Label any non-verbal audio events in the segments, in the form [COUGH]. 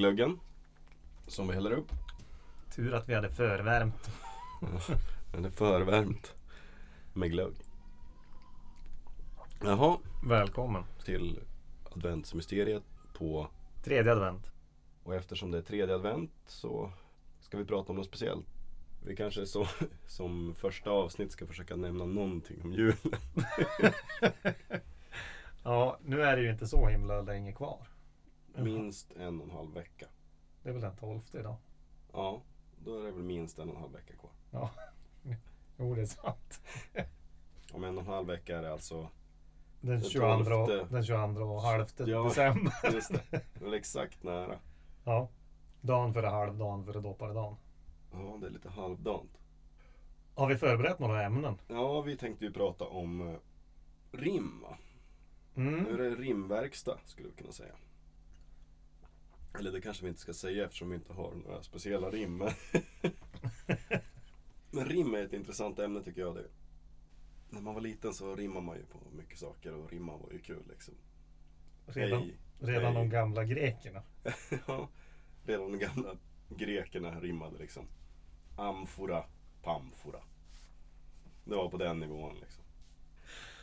julglöggen. Som vi häller upp. Tur att vi hade förvärmt. [LAUGHS] Den är förvärmt. Med glögg. Jaha, Välkommen. till adventsmysteriet på... Tredje advent. Och eftersom det är tredje advent så ska vi prata om något speciellt. Vi kanske så, [LAUGHS] som första avsnitt ska försöka nämna någonting om julen. [LAUGHS] Ja, nu är det ju inte så himla länge kvar. Minst en och en halv vecka. Det är väl den tolfte idag. Ja, då är det väl minst en och en halv vecka kvar. Ja, [LAUGHS] jo det är sant. Om en och en halv vecka är det alltså Den Den 22, tolfte. den 22 och halvte Ja. december. [LAUGHS] Just det, väl exakt nära. Ja. Dagen före halvdagen före dopparedagen. Ja, det är lite halvdant. Har vi förberett några ämnen? Ja, vi tänkte ju prata om eh, rim va? Nu är Mm. det rimverkstad skulle vi kunna säga. Eller det kanske vi inte ska säga eftersom vi inte har några speciella rim. [LAUGHS] Men, rim är ett intressant ämne tycker jag. Det. När man var liten så rimmade man ju på mycket saker och rimma var ju kul liksom. Redan, Hej, redan hej. de gamla grekerna. [LAUGHS] Ja, redan de gamla grekerna rimmade liksom. Amfora, pamfora. Det var på den nivån liksom.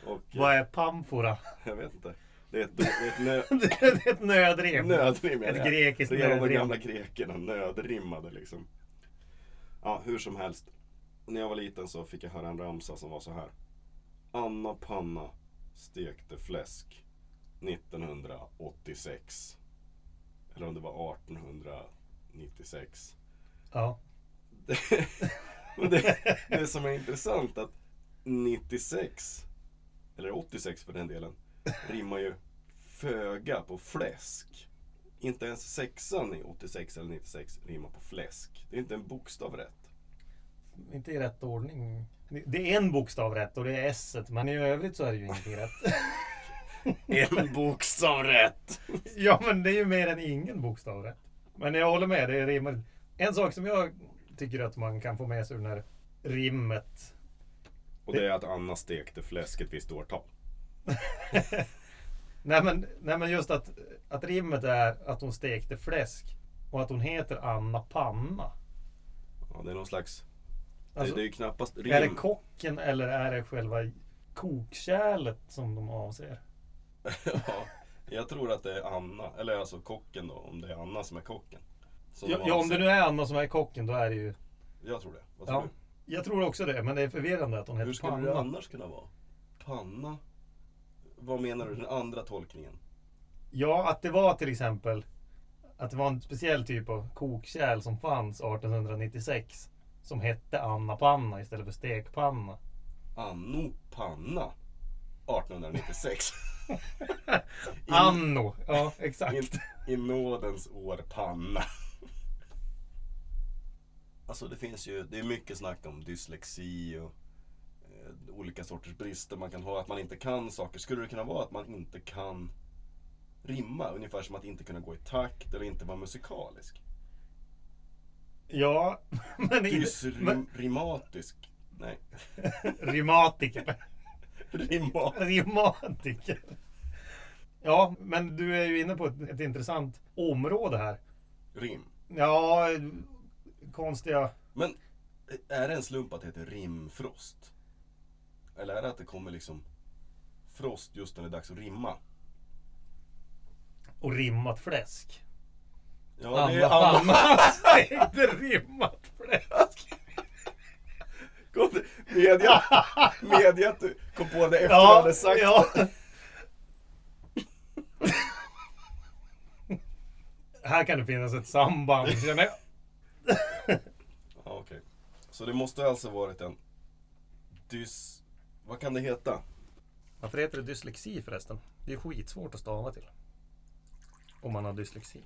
Och Vad är pamfora? [LAUGHS] jag vet inte. Det är ett, det är ett nö, [LAUGHS] det är ett nödrim. nödrim. Ett grekiskt Redan de nödrim. gamla grekerna nödrimmade liksom. Ja, hur som helst. När jag var liten så fick jag höra en ramsa som var så här. Anna Panna stekte fläsk 1986. Eller om det var 1896. Ja. Men [LAUGHS] det, det som är intressant att 96, eller 86 för den delen, rimmar ju föga på fläsk. Inte ens sexan i 86 eller 96 rimmar på fläsk. Det är inte en bokstav rätt. Inte i rätt ordning. Det är en bokstav rätt och det är s men i övrigt så är det ju ingenting rätt. [LAUGHS] En bokstav rätt! [LAUGHS] ja, men det är ju mer än ingen bokstav rätt. Men jag håller med, det rimmar. En sak som jag tycker att man kan få med sig ur den här rimmet. Och det är att Anna stekte fläsk ett visst årtal. [LAUGHS] Nej men, nej, men just att, att rimmet är att hon stekte fläsk och att hon heter Anna Panna. Ja, det är någon slags... Alltså, det, det är ju knappast rim. Är det kocken eller är det själva kokkärlet som de avser? [LAUGHS] ja, jag tror att det är Anna, eller alltså kocken då, om det är Anna som är kocken. Som Ja, ja, om det nu är Anna som är kocken då är det ju... Jag tror det. Vad tror Ja, jag tror också det, men det är förvirrande att hon du? Hur heter skulle Panna. det annars kunna vara? Panna? Vad menar du, den andra tolkningen? Ja, att det var till exempel att det var en speciell typ av kokkärl som fanns 1896 som hette Anna Panna istället för stekpanna. Anno Panna 1896. I- [LAUGHS] Anno, ja I, exakt. I nådens år Panna. Alltså det finns ju, det är mycket snack om dyslexi och olika sorters brister man kan ha. Att man inte kan saker. Skulle det kunna vara att man inte kan rimma? Ungefär som att inte kunna gå i takt eller inte vara musikalisk. Ja, [LAUGHS] men, Dysrimatisk. Nej. [LAUGHS] Rimatiker. Rimma. Rimatiker. Ja, men du är ju inne på ett, ett intressant område här. Rim. Ja, konstiga... Men är det en slump att det heter rimfrost? Eller är det att det kommer liksom frost just när det är dags att rimma? Och rimmat fläsk. Ja, det är Anna stekte [LAUGHS] rimmat fläsk. Medge, medge att du kom på det efter Ja, hade sagt ja. Här kan det finnas ett samband känner jag. Ja, okej. Så det måste alltså varit en dys... Vad kan det heta? Varför heter det dyslexi förresten? Det är skitsvårt att stava till. Om man har dyslexi.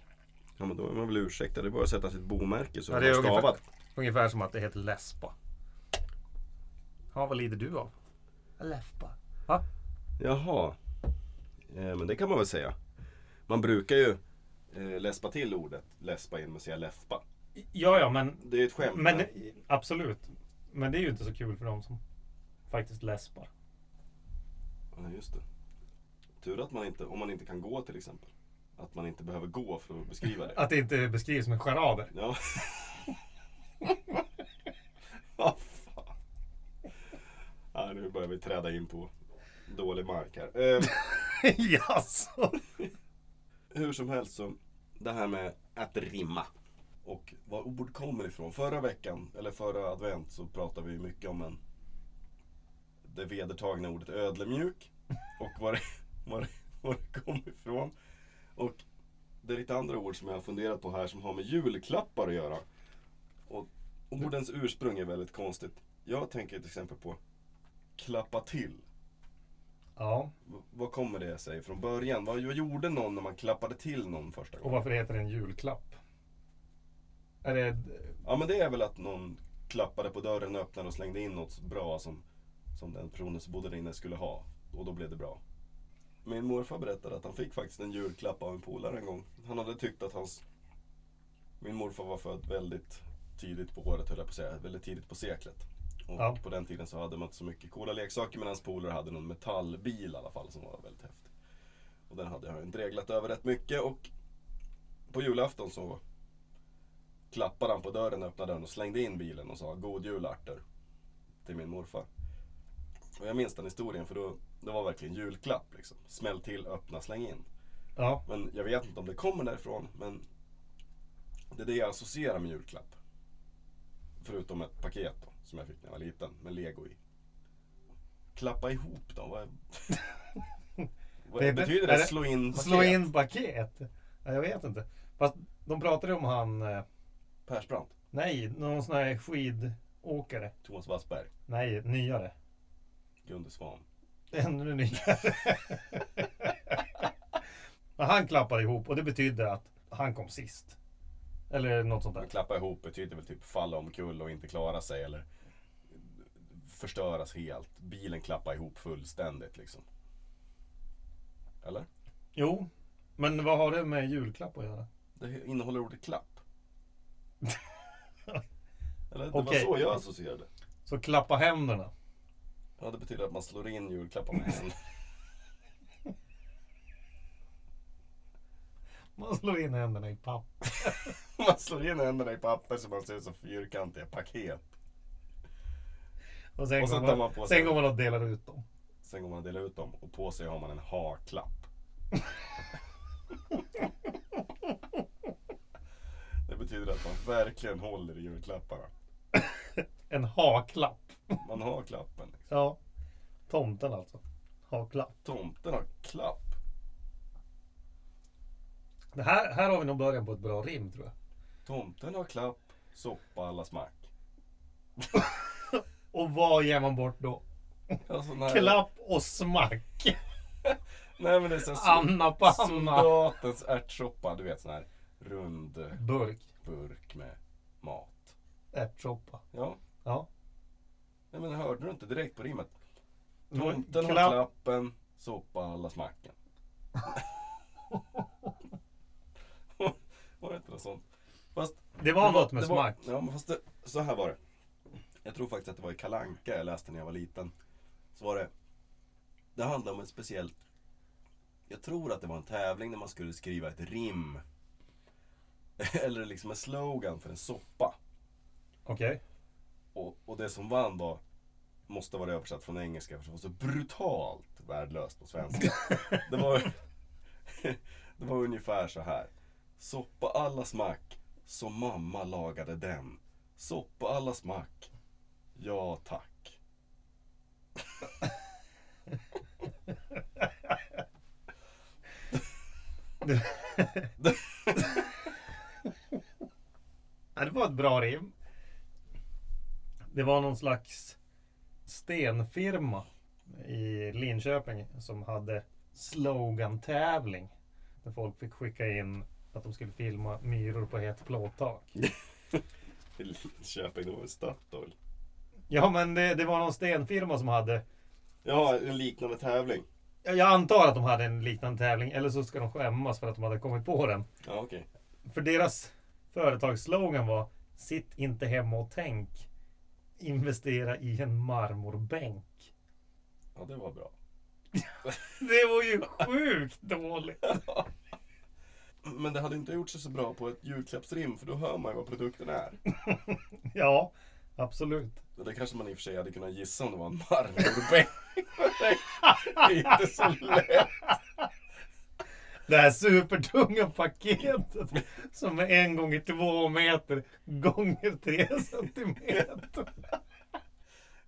Ja men då är man väl ursäktad. Det är bara att sätta sitt bomärke så Ja, det är man ungefär- stavat. Ungefär som att det heter läspa. Ja, vad lider du av? Läspa. Va? Jaha. Eh, men det kan man väl säga. Man brukar ju eh, läspa till ordet läspa genom att säga läfpa. Ja, ja, men, Det är ett skämt. men absolut. Men det är ju inte så kul för dem som faktiskt läspar. Ja, just det. Tur att man inte, om man inte kan gå till exempel. att man inte behöver gå för att beskriva det. [LAUGHS] Att det inte beskrivs som en charader. Ja. [LAUGHS] Vad fan. Ja, nu börjar vi träda in på dålig mark här. Eh, [LAUGHS] Jaså? hur som helst så, det här med att rimma. Och var ord kommer ifrån. Förra veckan, eller förra advent, så pratade vi mycket om en, det vedertagna ordet ödlemjuk. Och var det, var det, var det kom ifrån. Och det är lite andra ord som jag har funderat på här som har med julklappar att göra. Och ordens ursprung är väldigt konstigt. Jag tänker till exempel på klappa till. Ja. V- Vad kommer det sig från början? Vad, gjorde någon när man klappade till någon första Och gången? varför heter det en julklapp? Är det... Ja men det är väl att någon klappade på dörren, öppnade och slängde in något bra som, som den personen som bodde där inne skulle ha. Och då blev det bra. Min morfar berättade att han fick faktiskt en julklapp av en polare en gång. Han hade tyckt att hans... Min morfar var född väldigt tidigt på året höll jag på att säga. Väldigt tidigt på seklet. Och Ja. på den tiden så hade man inte så mycket coola leksaker men hans polare hade någon metallbil i alla fall som var väldigt häftig. Och den hade han dreglat över rätt mycket och på julafton så klappade han på dörren, öppnade den och slängde in bilen och sa God jul Arthur till min morfar. Och jag minns den historien för då, det var verkligen julklapp liksom. Smäll till, öppna, släng in. Ja. Men jag vet inte om det kommer därifrån men det är det jag associerar med julklapp. Förutom ett paket då, som jag fick när jag var liten med lego i. Klappa ihop då? Vad, [LAUGHS] vad Det betyder det- Slå in paket? Slå in paket? Ja, jag vet inte. Fast de pratade om han... eh, Persbrandt? Nej, någon sån här skidåkare. Thomas Wassberg? Nej, nyare. Gunde Svan? Ännu nyare. [LAUGHS] Men han klappade ihop och det betydde att han kom sist. Eller något sånt där. Men klappa ihop betyder väl typ falla omkull och inte klara sig eller förstöras helt. Bilen klappar ihop fullständigt liksom. Eller? Jo, men vad har det med julklapp att göra? Det innehåller ordet klapp. [LAUGHS] Eller det Okej. var så jag associerade. Så klappa händerna. Ja, det betyder att man slår in julklappar med händerna. [LAUGHS] Man slår in händerna i papp. [LAUGHS] Man slår in händerna i papper så man ser ut som fyrkantiga paket. Och sen, Och så går, man, man på sig- sen går man och delar ut dem. Sen går man och delar ut dem och på sig har man en ha-klapp. [LAUGHS] Det betyder att man verkligen håller i julklapparna. En ha-klapp. Man har klappen. Ja. Tomten alltså. Ha-klapp. Tomten har klapp. Det här, här har vi nog början på ett bra rim tror jag. Tomten har klapp, soppa alla smack. [LAUGHS] Och vad ger man bort då? Sån här- Klapp och smack. [LAUGHS] Nej men det är så Anna på Anna. soldatens ärtsoppa. Du vet sån här rund Burk. burk med mat. Ärtsoppa. Ja, Ja. Nej, men hörde du inte direkt på rimmet? Mm, Tomten har klapp. klappen, soppa alla smacken. var det inte något sånt? Fast Det var något med det var- smack. Ja, men fast det, så här var det. Jag tror faktiskt att det var i Kalanka jag läste när jag var liten. Så var det, det handlade om ett speciellt, jag tror att det var en tävling där man skulle skriva ett rim. [LAUGHS] Eller liksom en slogan för en soppa. Okej. Och, och det som vann var, måste vara översatt från engelska för det var så brutalt värdelöst på svenska. [LAUGHS] Det var, [LAUGHS] det var ungefär så här. Soppa alla smack, som mamma lagade den. Soppa alla smack, ja tack. [LAUGHS] Det var ett bra rim. Det var någon slags stenfirma i Linköping som hade slogan-tävling. Där folk fick skicka in att de skulle filma myror på ett plåttak. [LAUGHS] Linköping, det var väl Statoil. Ja men det, det var någon stenfirma som hade Ja, en liknande tävling. Jag antar att de hade en liknande tävling eller så ska de skämmas för att de hade kommit på den. Ja, okej. För deras företagsslogan var Sitt inte hemma och tänk. Investera i en marmorbänk. Ja, det var bra. [LAUGHS] Det var ju sjukt dåligt. [LAUGHS] Men det hade inte gjort sig så bra på ett julklappsrim för då hör man ju vad produkten är. [LAUGHS] Ja, absolut. Det kanske man i och för sig hade kunnat gissa om det var en marmorbänk. det är inte så lätt. Det här supertunga paketet som är en gånger två meter gånger tre centimeter.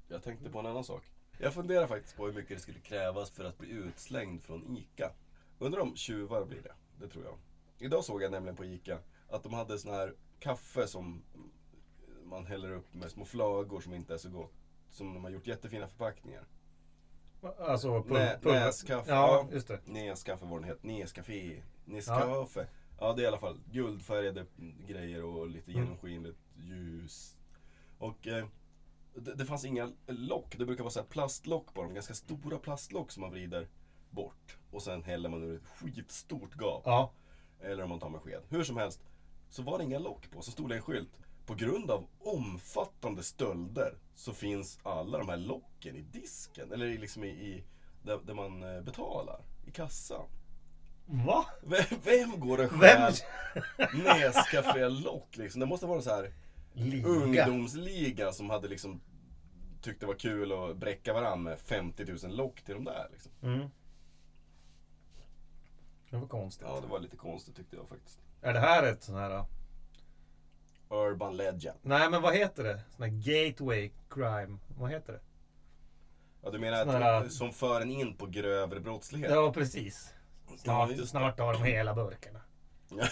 Jag tänkte på en annan sak. Jag funderar faktiskt på hur mycket det skulle krävas för att bli utslängd från ICA. Undrar om tjuvar blir det. Det tror jag. Idag såg jag nämligen på ICA att de hade sån här kaffe som man häller upp med små flagor som inte är så gott. Som de har gjort jättefina förpackningar. Alltså, pul- Nä, Näskaffe. Ja, just det. Näskaffe var den heter. Nescafé. Nescafé. Ja. det är i alla fall guldfärgade grejer och lite Mm. genomskinligt ljus. Och eh, det, det fanns inga lock. Det brukar vara så plastlock på dem. Ganska stora plastlock som man vrider bort. Och sen häller man ur ett skitstort gap. Ja, Eller om man tar med sked. Hur som helst. Så var det inga lock på. Så stod det en skylt. På grund av omfattande stölder så finns alla de här locken i disken. Eller i- liksom i, i där, där man eh, betalar. I kassan. va? Vem, vem går och stjäl Nescafé-lock liksom? Det måste vara så här Liga. ungdomsliga som hade liksom tyckt det var kul att bräcka varandra med 50 000 lock till de där. Liksom. Mm. Det var konstigt. Ja, det var lite konstigt tyckte jag faktiskt. Är det här ett sån här... Urban Legend. Nej, men vad heter det? Sån här gateway crime. Vad heter det? Ja, du menar här- att som för en in på grövre brottslighet? Ja, precis. Ja, Snart, det. snart har de hela burkarna. [LAUGHS]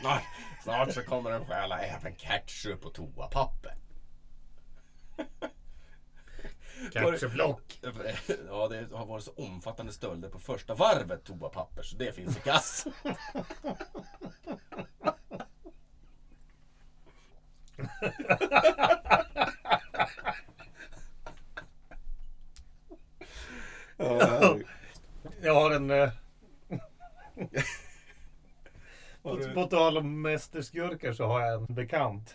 snart, snart så kommer de stjäla även ketchup och toapapper. [LAUGHS] Ketchuplock. Ja, det har varit så omfattande stölder på första varvet toapapper så det finns i kassan. [LAUGHS] Ja, Jag har en... Eh, på, på tal om mästerskurkar så har jag en bekant.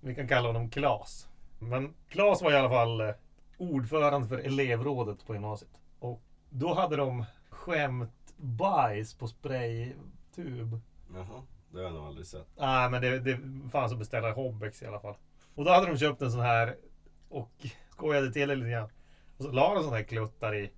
Vi kan kalla honom Klas. Men Klas var i alla fall eh, ordförande för elevrådet på gymnasiet. Och då hade de skämt bajs på spraytub. Jaha, det har jag nog aldrig sett. Nej, men det, det fanns att beställa i Hobbex i alla fall. Och då hade de köpt en sån här och skojade till det lite grann. Och så la de sån här kluttar i,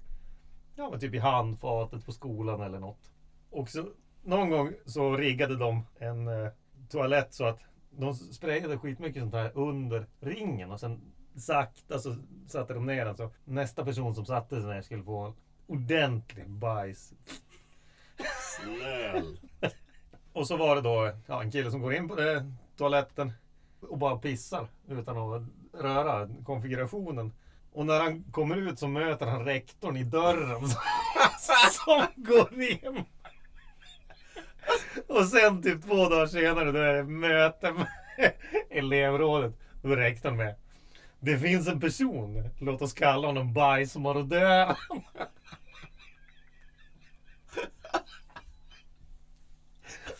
ja men typ i handfatet på skolan eller något. Och så någon gång så riggade de en eh, toalett så att de sprayade skitmycket sånt här under ringen och sen sakta så satte de ner den så nästa person som satte sig ner skulle få ordentlig bajs Snäll. Och så var det då ja, en kille som går in på det, toaletten och bara pissar utan att röra konfigurationen. Och när han kommer ut så möter han rektorn i dörren [LAUGHS] som går in. Och sen typ två dagar senare då är det möte med elevrådet. Då är rektorn med. Det finns en person, låt oss kalla honom bajsmarodören.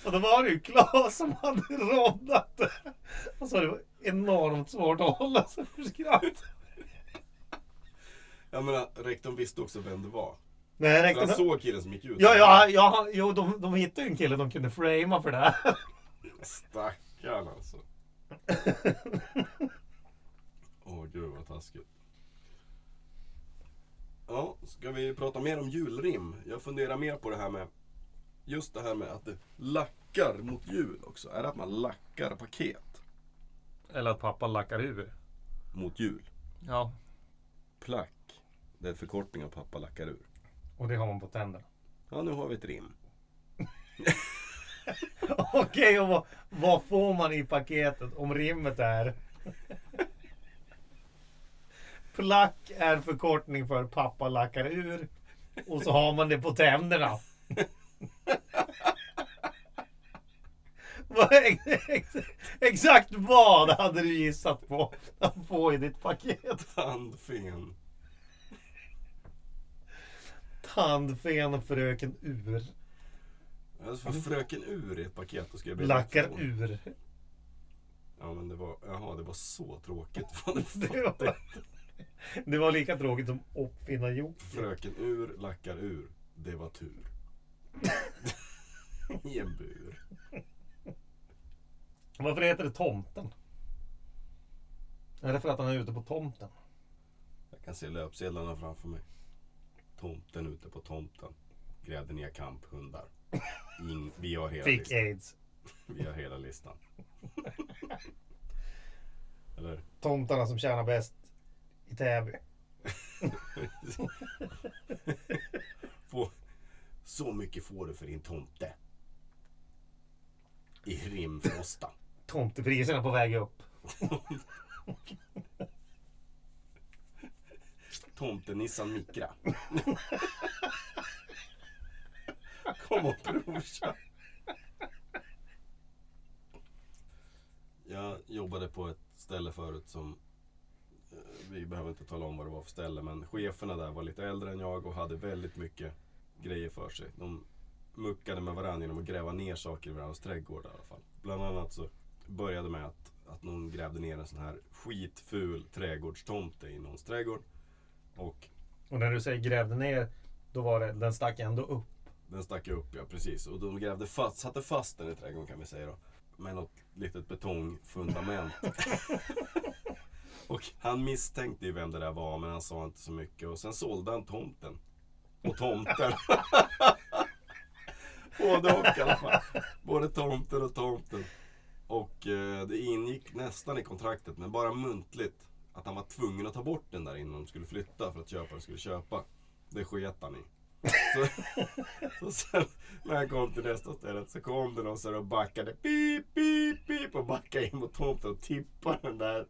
Och då var det ju Klas som hade roddat det. Och så det var enormt svårt att hålla sig för skratt. Jag menar, rektorn visste också vem det var. Nej, rektorn... han såg killen som gick ut. Ja, ja, ja, jo, de, de hittade ju en kille de kunde framea för det här. Stackarn alltså. Åh gud vad taskigt. Ja, ska vi prata mer om julrim? Jag funderar mer på det här med Just det här med att det lackar mot jul också. Är det att man lackar paket Eller att pappa lackar ur. mot jul? Ja, Plack. Det är en förkortning av pappa lackar ur. och det har man på tänderna. Ja, nu har vi ett rim. [LAUGHS] Okej, och vad, vad får man i paketet om rimmet är? Plack är förkortning för pappa lackar ur. Och så har man det på tänderna. Exakt vad hade du gissat på att få i ditt paket? Tandfen. Tandfen fröken ur. Alltså för fröken ur i ett paket. Då ska jag be Lackar ur. Ja men det var, jaha det var så tråkigt. [LAUGHS] Fan, Det var, det var lika tråkigt som uppfinna Jocke. Fröken ur lackar ur. Det var tur. [LAUGHS] I en bur. Varför heter det tomten? Är det för att han är ute på tomten? Jag kan se löpsedlarna framför mig. Tomten ute på tomten. Grävde ner kamphundar. In, vi har hela Fick listan. aids. Vi har hela listan. Eller? Tomtarna som tjänar bäst i Täby. Få, så mycket får du för din tomte. I Rimfrosta. Tomtepriserna på väg upp. Tomtenissan Mikra. Kom och provkör. Jag jobbade på ett ställe förut som eh, vi behöver inte tala om vad det var för ställe men cheferna där var lite äldre än jag och hade väldigt mycket grejer för sig. De muckade med varandra genom att gräva ner saker i varandras trädgårdar i alla fall. Bland annat så började med att, att någon grävde ner en sån här skitful trädgårdstomte i någons trädgård. Och Och när du säger grävde ner, då var det, den stack ändå upp. den stack upp, ja precis. Och de grävde fast, satte fast den i trädgården kan vi säga då. Med något litet betongfundament. [LAUGHS] och han misstänkte ju vem det där var men han sa inte så mycket. Och sen sålde han tomten. Och tomten. [LAUGHS] Både och i alla fall. Både tomten och tomten. Och eh, det ingick nästan i kontraktet men bara muntligt. Att han var tvungen att ta bort den där innan de skulle flytta för att köparen skulle köpa. Det sket han i. Så, [LAUGHS] så sen när han kom till nästa stället så kom det någon så här och backade pip, pip, pip och backade in mot tomten och tippade den där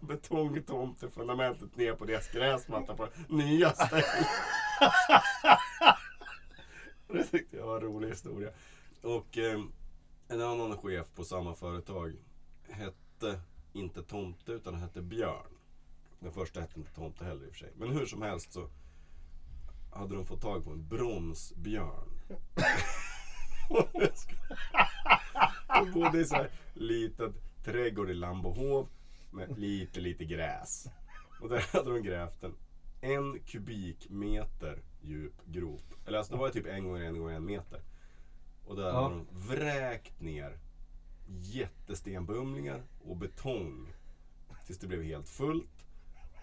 [LAUGHS] betongtomtefundamentet ner på deras gräsmatta på nya stället. [LAUGHS] Det tyckte jag var en rolig historia. Och eh, en annan chef på samma företag hette inte Tomte utan hette Björn. Den första hette inte Tomte heller i och för sig. Men hur som helst så hade de fått tag på en bronsbjörn. [LAUGHS] De bodde i så här litet trädgård i Lambohov med lite, lite gräs. Och där hade de grävt en en kubikmeter djup grop. Eller alltså det var typ en gånger en gånger en meter. Och där Ja. hade de vräkt ner jättestenbumlingar och betong. Tills det blev helt fullt.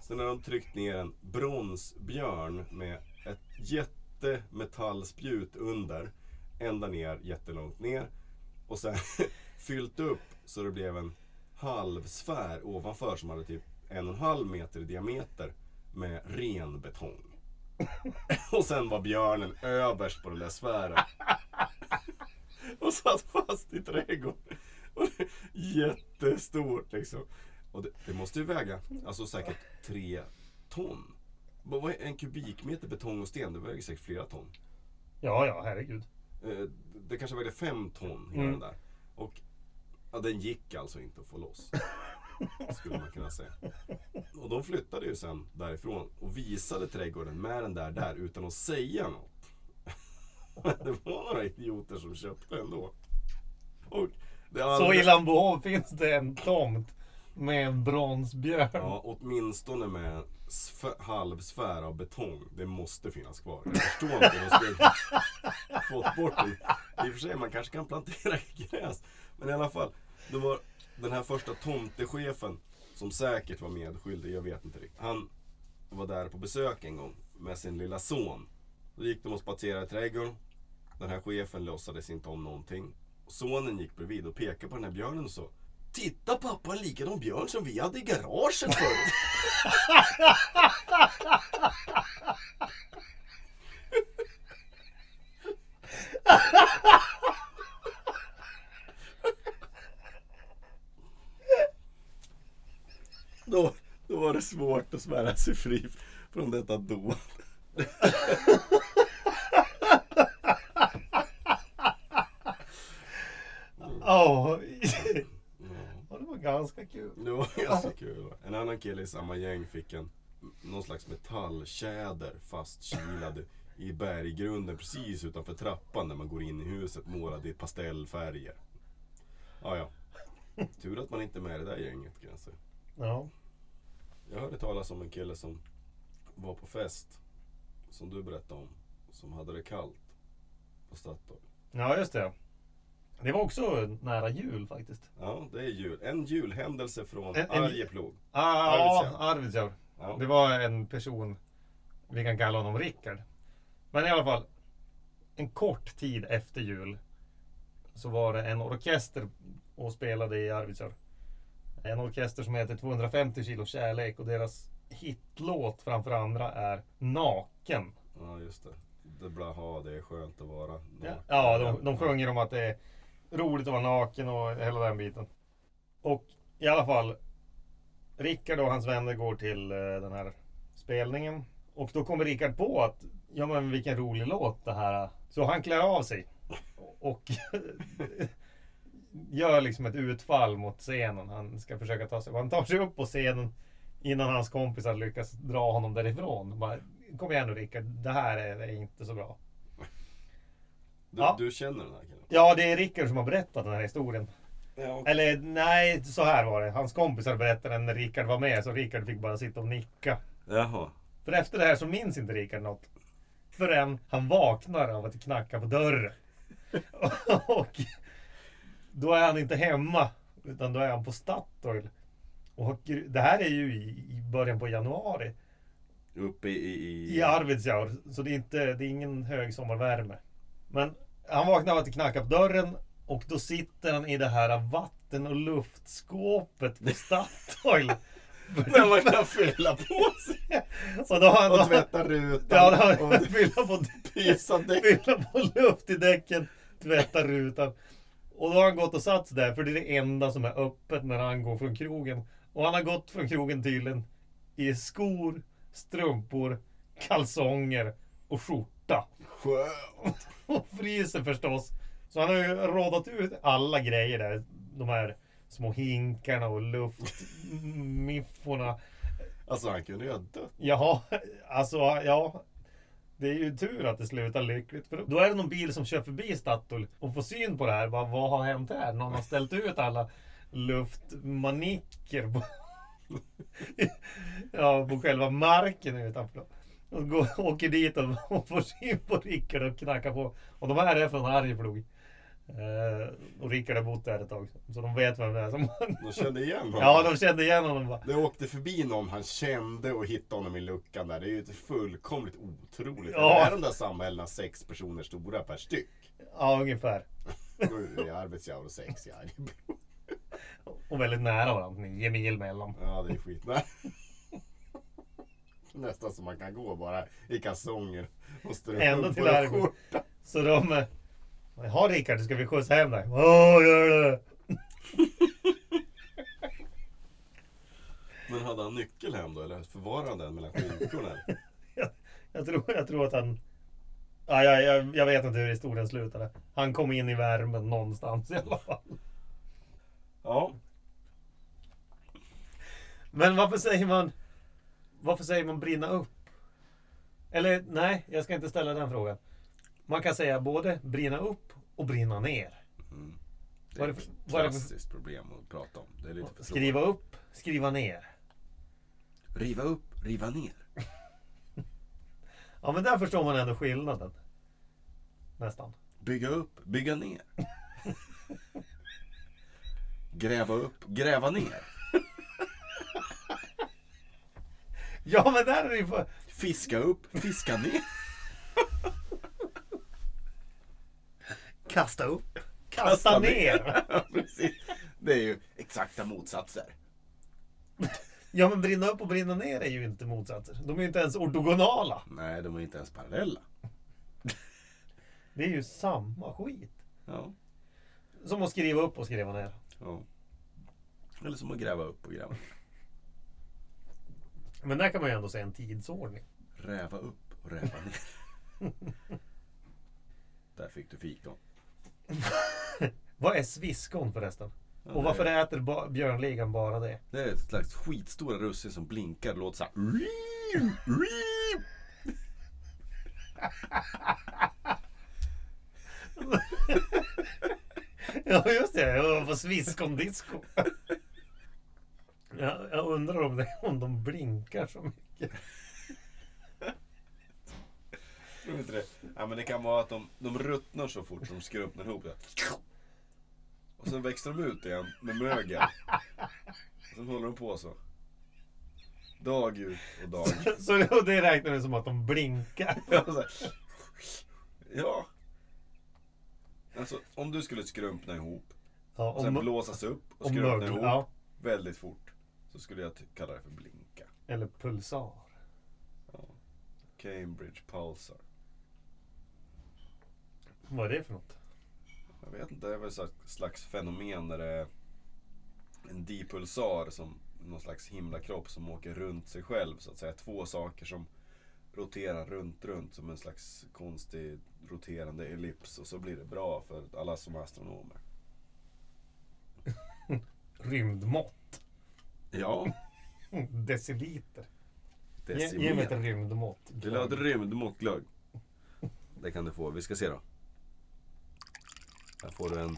Sen har de tryckt ner en bronsbjörn med ett jättemetallspjut under. Ända ner, jättelångt ner. Och sen [LAUGHS] fyllt upp så det blev en halvsfär ovanför som hade typ en och en halv meter i diameter med ren betong. [LAUGHS] Och sen var björnen överst på den där sfären. Och [LAUGHS] satt fast i trädgården. Och det, jättestort liksom. Och det, det måste ju väga, alltså säkert tre ton. Vad en kubikmeter betong och sten? Det väger säkert flera ton. Ja, ja, herregud. Eh, Det kanske vägde fem ton hela Mm. den där. Och ja, den gick alltså inte att få loss. [LAUGHS] Skulle man kunna säga. Och de flyttade ju sen därifrån och visade trädgården med den där där utan att säga något. [LAUGHS] Det var några idioter som köpte ändå. Och det Så andra- i Lambohov finns det en tomt med en bronsbjörn. Ja, åtminstone med en sf- halvsfär av betong. Det måste finnas kvar. Jag förstår inte hur de skulle [LAUGHS] fått bort den. I och för sig, man kanske kan plantera gräs. Men i alla fall, det var den här första tomtechefen som säkert var medskyldig, jag vet inte riktigt. Han var där på besök en gång med sin lilla son. Då gick de och spatserade i trädgården. Den här chefen låtsades inte om någonting. Sonen gick bredvid och pekade på den här björnen och sa Titta pappa, en likadan björn som vi hade i garaget förut. [LAUGHS] Då, då var det svårt att svära sig fri från detta dåd. Ja, Ja. Det var ganska kul. Det var ganska kul. En annan kille i samma gäng fick en någon slags metalltjäder fastkilad i berggrunden precis utanför trappan när man går in i huset målad i pastellfärger. Ja, ja. Tur att man inte är med i det där gänget kan jag säga. Ja. Jag hörde talas om en kille som var på fest. Som du berättade om. Som hade det kallt på Statoil. Ja, just det. Det var också nära jul faktiskt. Ja, det är jul. En julhändelse från En- en- Arjeplog. Ah, ja, Arvidsjaur. Arvidsjaur. Ja. Det var en person, vi kan kalla honom Rickard. Men i alla fall, en kort tid efter jul så var det en orkester och spelade i Arvidsjaur. En orkester som heter 250 kilo kärlek och deras hitlåt framför andra är Naken. ja, just det. Det bla ha, det är skönt att vara Ja, naken. ja de, de sjunger om att det är roligt att vara naken och hela den biten. Och i alla fall, Rickard och hans vänner går till eh, den här spelningen. Och då kommer Rickard på att, ja men vilken rolig låt det här är. Så han klär av sig. Och [LAUGHS] gör liksom ett utfall mot scenen. Han ska försöka ta sig, han tar sig upp på scenen innan hans kompisar lyckas dra honom därifrån. Bara, Kom igen nu Rickard, det här är, inte så bra. Du, Ja. du känner den här killen? Ja, det är Rickard som har berättat den här historien. Ja. Eller nej, så här var det. Hans kompisar berättade när Rickard var med, så Rickard fick bara sitta och nicka. Jaha. För efter det här så minns inte Rickard något. Förrän han vaknar av att det knackar på dörren. [LAUGHS] och då är han inte hemma, utan då är han på Statoil. Och det här är ju i början på januari Uppe i... i, i Arvidsjaur. Så det är, inte, det är ingen hög sommarvärme. Men han vaknar av att det knackar på dörren och då sitter han i det här vatten och luftskåpet på Statoil. När [LAUGHS] man kan fylla på sig. och då har han... Och tvätta rutan. Ja, då och [LAUGHS] fylla på, fylla på luft i däcken, tvätta rutan. Och då har han gått och satt där, för det är det enda som är öppet när han går från krogen. Och han har gått från krogen tydligen i skor, strumpor, kalsonger och skjorta. Skönt. Och fryser förstås. Så han har ju rådat ut alla grejer där. De här små hinkarna och luftmifforna. Alltså han kunde ju ha dött. Jaha, alltså ja. Det är ju tur att det slutar lyckligt. För då är det någon bil som kör förbi Statoil och får syn på det här. Bara, vad har hänt här? Någon har ställt ut alla luftmanicker på, [LAUGHS] ja, på själva marken utanför. Och går, åker dit och, [LAUGHS] och får syn på Rickard och knackar på. Och de här är från Arjeplog. Eh, och Rickard har bott där ett tag. Så de vet vem det är som... [LAUGHS] De kände igen honom. ja, de kände igen honom bara. Det åkte förbi någon han kände och hittade honom i luckan där. Det är ju fullkomligt otroligt. Ja. Är de där samhällena sex personer stora per styck? Ja, ungefär. Sju i Arvidsjaur och sex i Arjeplog. Och väldigt nära varandra. Nio mil mellan. Ja, det är skitnära. [LAUGHS] Nästan som man kan gå bara i kalsonger och strumpor Ända till skjorta. Så de... Jaha Rickard, ska vi skjutsa hem dig? Åh, gör det! [LAUGHS] Men hade han nyckel hem då eller förvarade han den mellan skinkorna? [LAUGHS] Jag tror, jag tror att han... Ja, jag, jag, jag vet inte hur historien slutade. Han kom in i värmen någonstans i alla fall. Ja, Men varför säger man... Varför säger man brinna upp? Eller nej, jag ska inte ställa den frågan. Man kan säga både brinna upp och brinna ner. mm. det är ett klassiskt problem att prata om. Det är lite för Skriva upp, skriva ner. Riva upp, riva ner. [LAUGHS] Ja, men där förstår man ändå skillnaden. Nästan. Bygga upp, bygga ner. [LAUGHS] Gräva upp, gräva ner. Ja, men där är det ju för... Fiska upp, fiska ner. Kasta upp, kasta ner. [LAUGHS] Ja, Precis. Det är ju exakta motsatser. Ja, men brinna upp och brinna ner är ju inte motsatser. De är ju inte ens ortogonala. Nej, de är inte ens parallella. Det är ju samma skit. Ja, Som att skriva upp och skriva ner. ja. Eller som att gräva upp och gräva. Men där kan man ju ändå säga en tidsordning. Räva upp och räva ner. Där fick du fikon. [LAUGHS] Vad är sviskon förresten? Ja, Och varför är- äter ba- björnligan bara det? Det är ett slags skitstora russin som blinkar och låter såhär. [LAUGHS] Ja just det, jag var på sviskondisco. Ja, jag undrar om, det, [LAUGHS] om de blinkar så mycket. Tror inte det? Ja, men det kan vara att de, de ruttnar så fort som de skrumpnar ihop. Och sen växer de ut igen med mögel. Och sen håller de på så. Dag ut och dag. [LAUGHS] Så det, det räknar du som att de blinkar. [LAUGHS] Ja, så här. ja. Alltså om du skulle skrumpna ihop Ja, och sen blåsas upp och skrumpna ihop Ja, väldigt fort. Så skulle jag kalla det för blinka. eller pulsar. Cambridge Pulsar. Vad är det för något? Jag vet inte, det är väl ett slags fenomen där det är en dipulsar som någon slags himlakropp som åker runt sig själv så att säga. Två saker som roterar runt, runt som en slags konstig roterande ellips och så blir det bra för alla som är astronomer. [LAUGHS] Rymdmått. Ja, [LAUGHS] Deciliter. Ge, ge mig ett rymdmått. Vill du ha ett rymdmått glögg? Det kan du få. Vi ska se då. Här får du en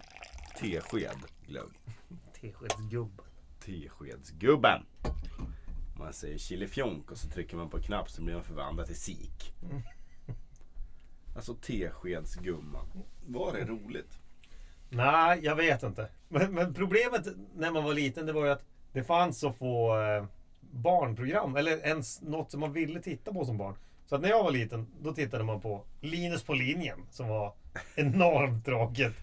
tesked glögg. Teskedsgubben. Teskedsgubben. Man säger chilifjonk och så trycker man på en knapp så blir man förvandlad till sik. Alltså teskedsgumman. Var det roligt? Nej, jag vet inte. Men, men problemet när man var liten det var ju att det fanns så få eh, barnprogram. Eller ens något som man ville titta på som barn. Så att när jag var liten, då tittade man på Linus på linjen. Som var enormt tråkigt.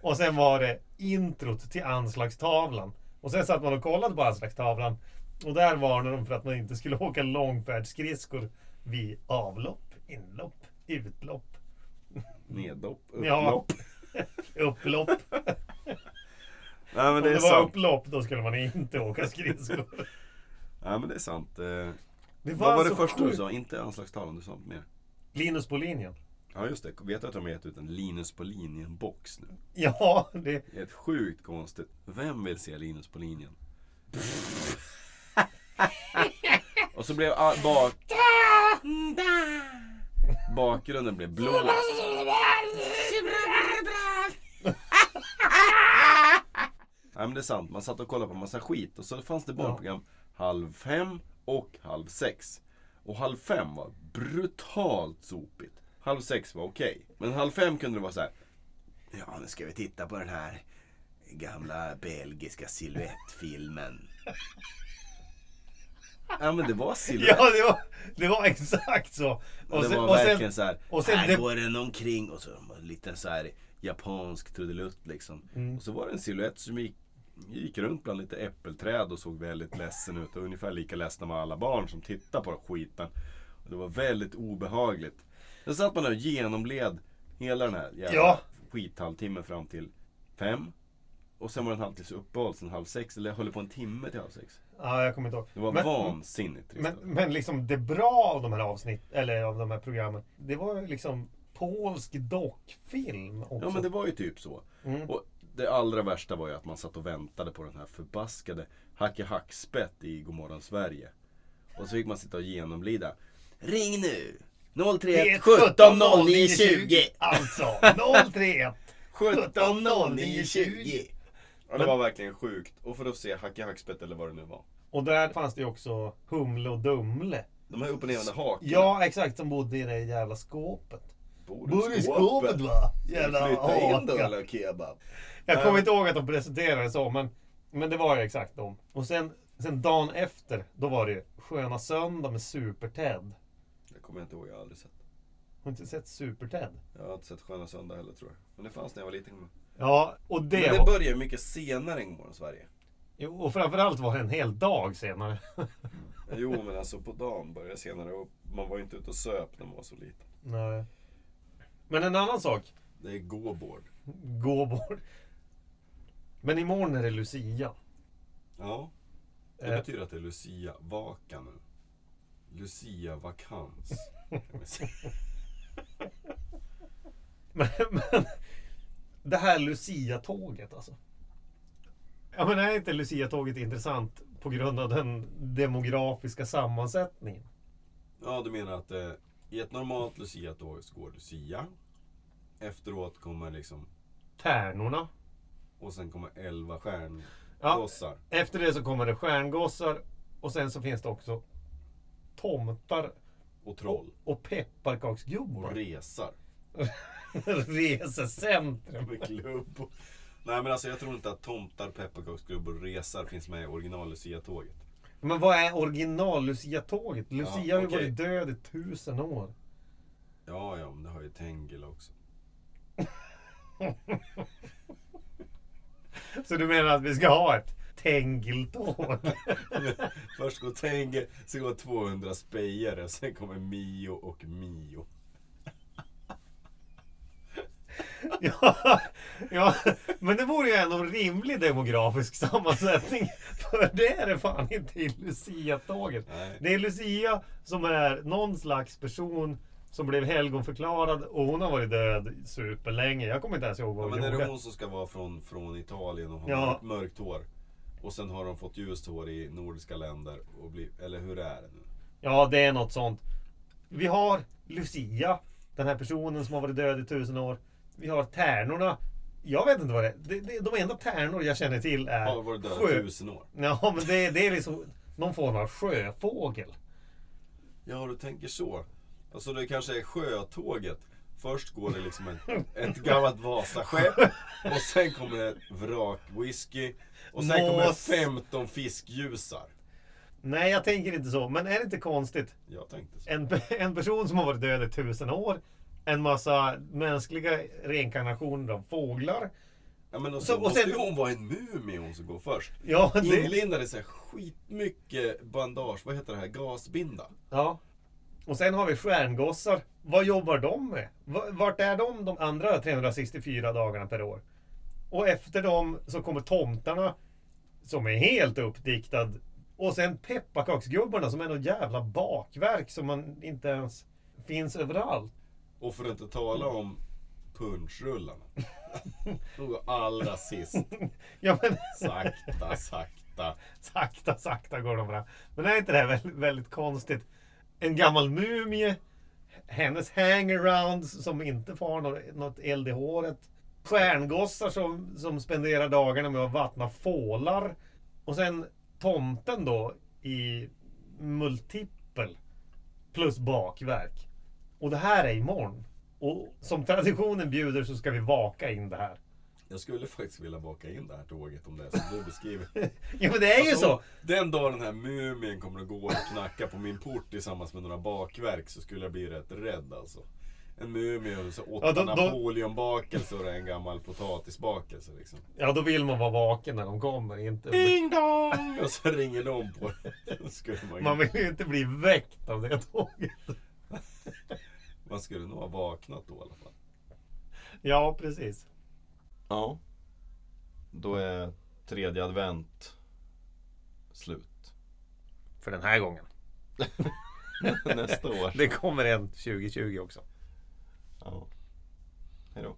Och sen var det introt till anslagstavlan. Och sen satt man och kollade på anslagstavlan. Och där varnade de för att man inte skulle [LAUGHS] åka långfärdsskridskor vid avlopp, inlopp, utlopp, Nedlopp, Ja. upplopp. [LAUGHS] Nej men Om det är det var sant. upplopp då skulle man inte åka skridskor. Nej men det är sant. Eh, Det Vad var det så första du sjukt. sa? Inte anslagstavlan, du sa mer. Linus på linjen. Ja just det, vet du att de har gett ut en Linus på linjen box nu? Ja, det... Det är ett sjukt konstigt. Vem vill se Linus på linjen? Och så blev bak... Bakgrunden blev blå. Nej men det är sant, man satt och kollade på massa skit och så fanns det barnprogram halv fem och halv sex. Och halv fem var brutalt sopigt. Halv sex var okej. Men halv fem kunde det vara så här. Ja, nu ska vi titta på den här gamla belgiska siluettfilmen. [LAUGHS] Ja men det var siluett. Ja, det var, det var exakt så. Och det sen, var och verkligen sen, så här. och sen här det- går den omkring och så en liten så här japansk trudelutt liksom. Mm. Och så var det en siluett som gick, gick runt bland lite äppelträd och såg väldigt ledsen ut. Och ungefär lika ledsna var alla barn som tittade på skiten. Och det var väldigt obehagligt. Sen satt man där och genomled hela den här jävla Ja. skithalvtimmen fram till fem. Och sen var det en halvtids uppehåll sen halv sex. Eller jag höll på en timme till halv sex. ja, jag kommer inte ihåg. Det var Men- vansinnigt. Men, men liksom det bra av de här avsnitt, eller av de här programmen, det var ju liksom polsk dockfilm också. Ja men det var ju typ så. Mm. Och det allra värsta var ju att man satt och väntade på den här förbaskade Hacke Hackspett i Godmorgon Sverige. Och så fick man sitta och genomlida. Ring nu! 031 17 09 20! Alltså, 031 17 09 20! Ja det var verkligen sjukt. Och för att se Hacke Hackspett eller vad det nu var. Och där fanns det ju också Humle och Dumle. De här upp och nervända hakorna. Ja, exakt. Som bodde i det jävla skåpet. Bor Bor i skåpet va? Jävla Flytta in haka. eller kebab. Jag kommer inte ihåg att de presenterade det så, men, men det var ju exakt dem. Och sen, sen dagen efter, då var det ju Sköna Söndag med Super-Ted. Det kommer jag inte ihåg, jag har aldrig sett. Har du inte sett Super-Ted? Jag har inte sett Sköna Söndag heller tror jag. Men det fanns när jag var liten. Ja, och det, Men det var... började ju mycket senare än Godmorgon Sverige. Jo, och framförallt var det en hel dag senare. [LAUGHS] Jo, men alltså på dagen började senare och man var ju inte ute och söp när man var så liten. Nej. Men en annan sak. Det är gåbord. Gå bort. Men imorgon är det Lucia. Ja. Det Eh. betyder att det är Lucia-vaka nu. Lucia-vakans. [LAUGHS] Men, men det här Lucia-tåget alltså. Ja men är inte Lucia-tåget intressant på grund av den demografiska sammansättningen? ja, du menar att eh, i ett normalt Lucia-tåg så går Lucia. Efteråt kommer liksom, Tärnorna. och sen kommer elva Ja, stjärngossar. efter det så kommer det stjärngossar och sen så finns det också tomtar Och troll. och Och pepparkaksgubbar. resar. [LAUGHS] Resecentrum. Med klubb. Nej men alltså jag tror inte att tomtar, pepparkaksgrubbor och resar finns med i original Lucia-tåget. Men vad är original Lucia-tåget? Lucia Ja, har ju okej. varit död i tusen år. Ja, ja, men det har ju Tengil också. [LAUGHS] Så du menar att vi ska ha ett Tengiltåg? [LAUGHS] Först går Tengil, sen går 200 spejare, sen kommer Mio och Mio. Ja, ja, men det vore ju ändå en rimlig demografisk sammansättning. För det är det fan inte i Lucia-tåget. Det är Lucia som är någon slags person som blev helgonförklarad och hon har varit död superlänge. Jag kommer inte ens ihåg vad Ja, hon men är gjorde. det hon som ska vara från, från Italien och ha Ja. mörkt, mörkt hår? Och sen har de fått ljust hår i nordiska länder och bli, Eller hur är det nu? Ja, det är något sånt. Vi har Lucia, den här personen som har varit död i tusen år. Vi har tärnorna. Jag vet inte vad det är. Det, det, de enda tärnor jag känner till är Har varit död i sjö... tusen år. Ja, men det, det är liksom någon form av sjöfågel. Ja, du tänker så. Alltså det kanske är sjötåget. Först går det liksom en, ett gammalt Vasaskepp och sen kommer det vrakwhisky och sen kommer det Nås. 15 fiskljusar. Nej, jag tänker inte så. Men är det inte konstigt? Jag tänkte så. En, en person som har varit död i tusen år. En massa mänskliga reinkarnationer av fåglar. Ja, men och Så- och måste sen- ju hon vara en mumie hon som går först. Ja, det, Inlindad i så här skitmycket bandage, vad heter det här, gasbinda. ja. Och sen har vi stjärngossar. Vad jobbar de med? Vart är de de andra 364 dagarna per år? Och efter dem så kommer tomtarna. Som är helt uppdiktad. Och sen pepparkaksgubbarna som är något jävla bakverk som man inte ens finns överallt. Och för att inte tala om punschrullarna. [LAUGHS] De går allra sist. [LAUGHS] Ja men Sakta, sakta. sakta, sakta går de fram. Men är inte det här väldigt, väldigt konstigt? En gammal mumie. Hennes hangarounds som inte får något eld i håret. Stjärngossar som, som spenderar dagarna med att vattna fålar. Och sen tomten då i multipel. Plus bakverk. Och det här är imorgon. Och som traditionen bjuder så ska vi vaka in det här. Jag skulle faktiskt vilja baka in det här tåget om det är som du beskriver. [LAUGHS] Ja men det är ju Alltså, så. Den dag den här mumien kommer att gå och knacka på min port tillsammans med några bakverk så skulle jag bli rätt rädd alltså. En mumie och så åtta Ja, då- då- napoleonbakelser och en gammal potatisbakelse liksom. Ja då vill man vara vaken när de kommer. Inte Ding dong! Och så ringer de på. [LAUGHS] Man, Man vill ju inte bli väckt av det tåget. Man skulle nog ha vaknat då i alla fall. Ja, precis. Ja. Då är tredje advent slut. För den här gången. [LAUGHS] Nästa år. Det kommer en 2020 också. Ja. Hej då.